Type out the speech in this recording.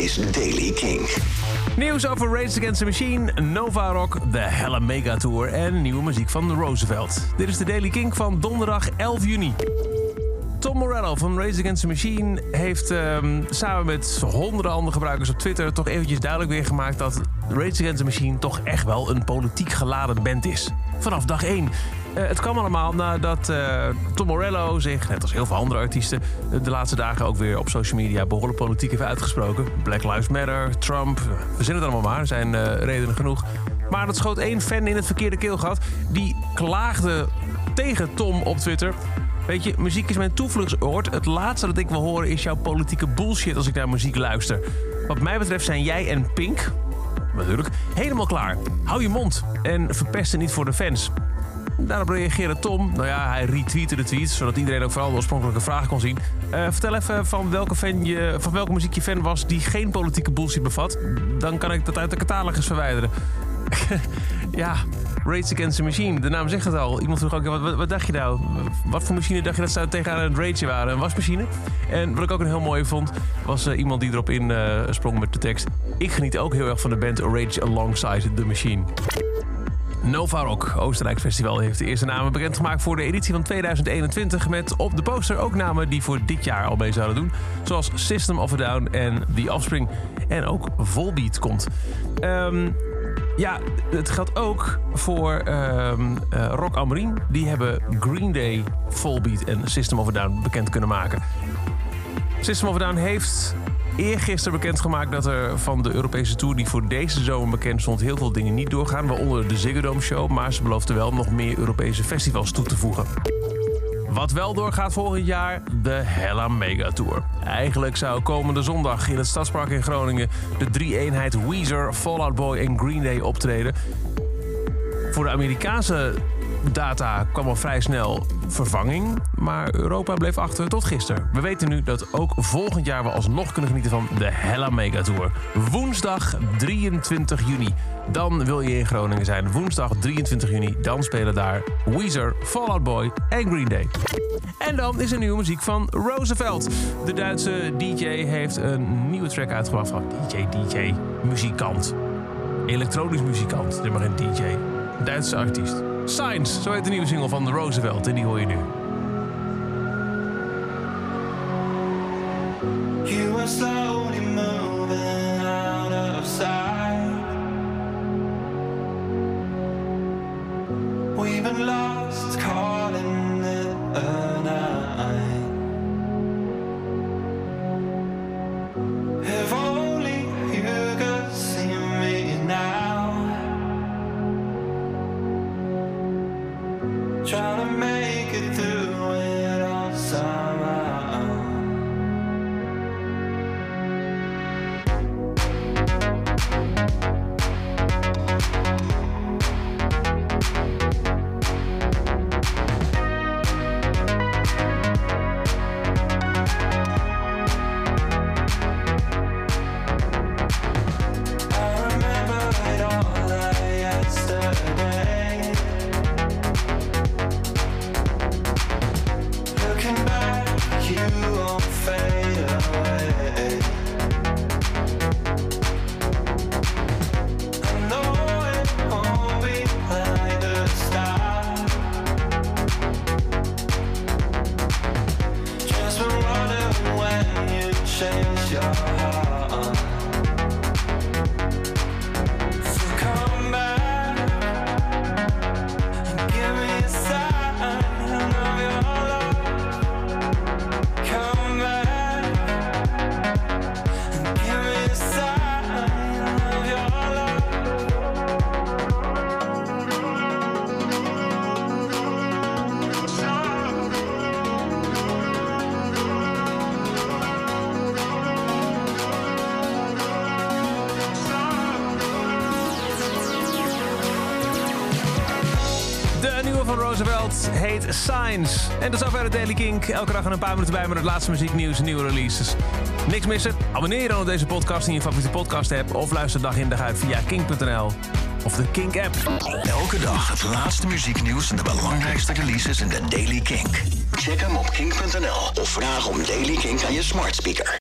is Daily King. Nieuws over Rage Against the Machine, Nova Rock, de Hella Mega Tour en nieuwe muziek van Roosevelt. Dit is de Daily King van donderdag 11 juni. Tom Morello van Rage Against the Machine heeft ehm, samen met honderden andere gebruikers op Twitter toch eventjes duidelijk weer gemaakt dat Rage Against the Machine toch echt wel een politiek geladen band is. Vanaf dag 1. Eh, het kwam allemaal nadat uh, Tom Morello zich, net als heel veel andere artiesten, de laatste dagen ook weer op social media behoorlijk politiek heeft uitgesproken. Black Lives Matter, Trump, we zien het allemaal maar, zijn redenen genoeg. Maar dat schoot één fan in het verkeerde keelgat. Die klaagde tegen Tom op Twitter. Weet je, muziek is mijn toevluchtsoord. Het laatste dat ik wil horen is jouw politieke bullshit als ik naar muziek luister. Wat mij betreft zijn jij en Pink, natuurlijk, helemaal klaar. Hou je mond en verpest het niet voor de fans. Daarop reageerde Tom. Nou ja, hij retweette de tweet, zodat iedereen ook vooral de oorspronkelijke vragen kon zien. Uh, vertel even van welke, fan je, van welke muziek je fan was die geen politieke bullshit bevat. Dan kan ik dat uit de catalogus verwijderen. ja, Rage Against the Machine. De naam zegt het al. Iemand vroeg ook, wat, wat, dacht je nou? Wat voor machine dacht je dat ze tegenaan een rage waren? Een wasmachine? En wat ik ook een heel mooi vond, was uh, iemand die erop in uh, sprong met de tekst. Ik geniet ook heel erg van de band Rage Alongside the Machine. Nova Rock Oostenrijk Festival heeft de eerste namen bekendgemaakt voor de editie van 2021. Met op de poster ook namen die voor dit jaar al mee zouden doen. Zoals System of a Down en The Offspring. En ook Volbeat komt. Um, ja, het geldt ook voor um, uh, Rock am Ring. Die hebben Green Day, Volbeat en System of a Down bekend kunnen maken. System of a Down heeft eergisteren bekendgemaakt dat er van de Europese Tour... die voor deze zomer bekend stond, heel veel dingen niet doorgaan. Waaronder de Ziggo Dome Show. Maar ze beloofden wel nog meer Europese festivals toe te voegen. Wat wel doorgaat volgend jaar, de Hella Mega Tour. Eigenlijk zou komende zondag in het Stadspark in Groningen... de drie-eenheid Weezer, Fallout Boy en Green Day optreden. Voor de Amerikaanse data kwam al vrij snel vervanging. Maar Europa bleef achter tot gisteren. We weten nu dat ook volgend jaar we alsnog kunnen genieten van de Hella Mega Tour. Woensdag 23 juni. Dan wil je in Groningen zijn. Woensdag 23 juni. Dan spelen daar Weezer, Fallout Boy en Green Day. En dan is er nieuwe muziek van Roosevelt. De Duitse DJ heeft een nieuwe track uitgebracht van DJ, DJ, muzikant. Elektronisch muzikant, maar een DJ. Duitse artiest. Science, zo heet de nieuwe single van The Roosevelt en die hoor je nu. You slowly Trying to make it through change your heart. Nieuwe van Roosevelt heet Signs. En dat is zover de Daily Kink. Elke dag een paar minuten bij met het laatste muzieknieuws en nieuwe releases. Niks missen? Abonneer je dan op deze podcast in je favoriete podcast app... of luister dag in dag uit via kink.nl of de Kink app. Elke dag het laatste muzieknieuws en de belangrijkste releases in de Daily Kink. Check hem op kink.nl of vraag om Daily Kink aan je smart speaker.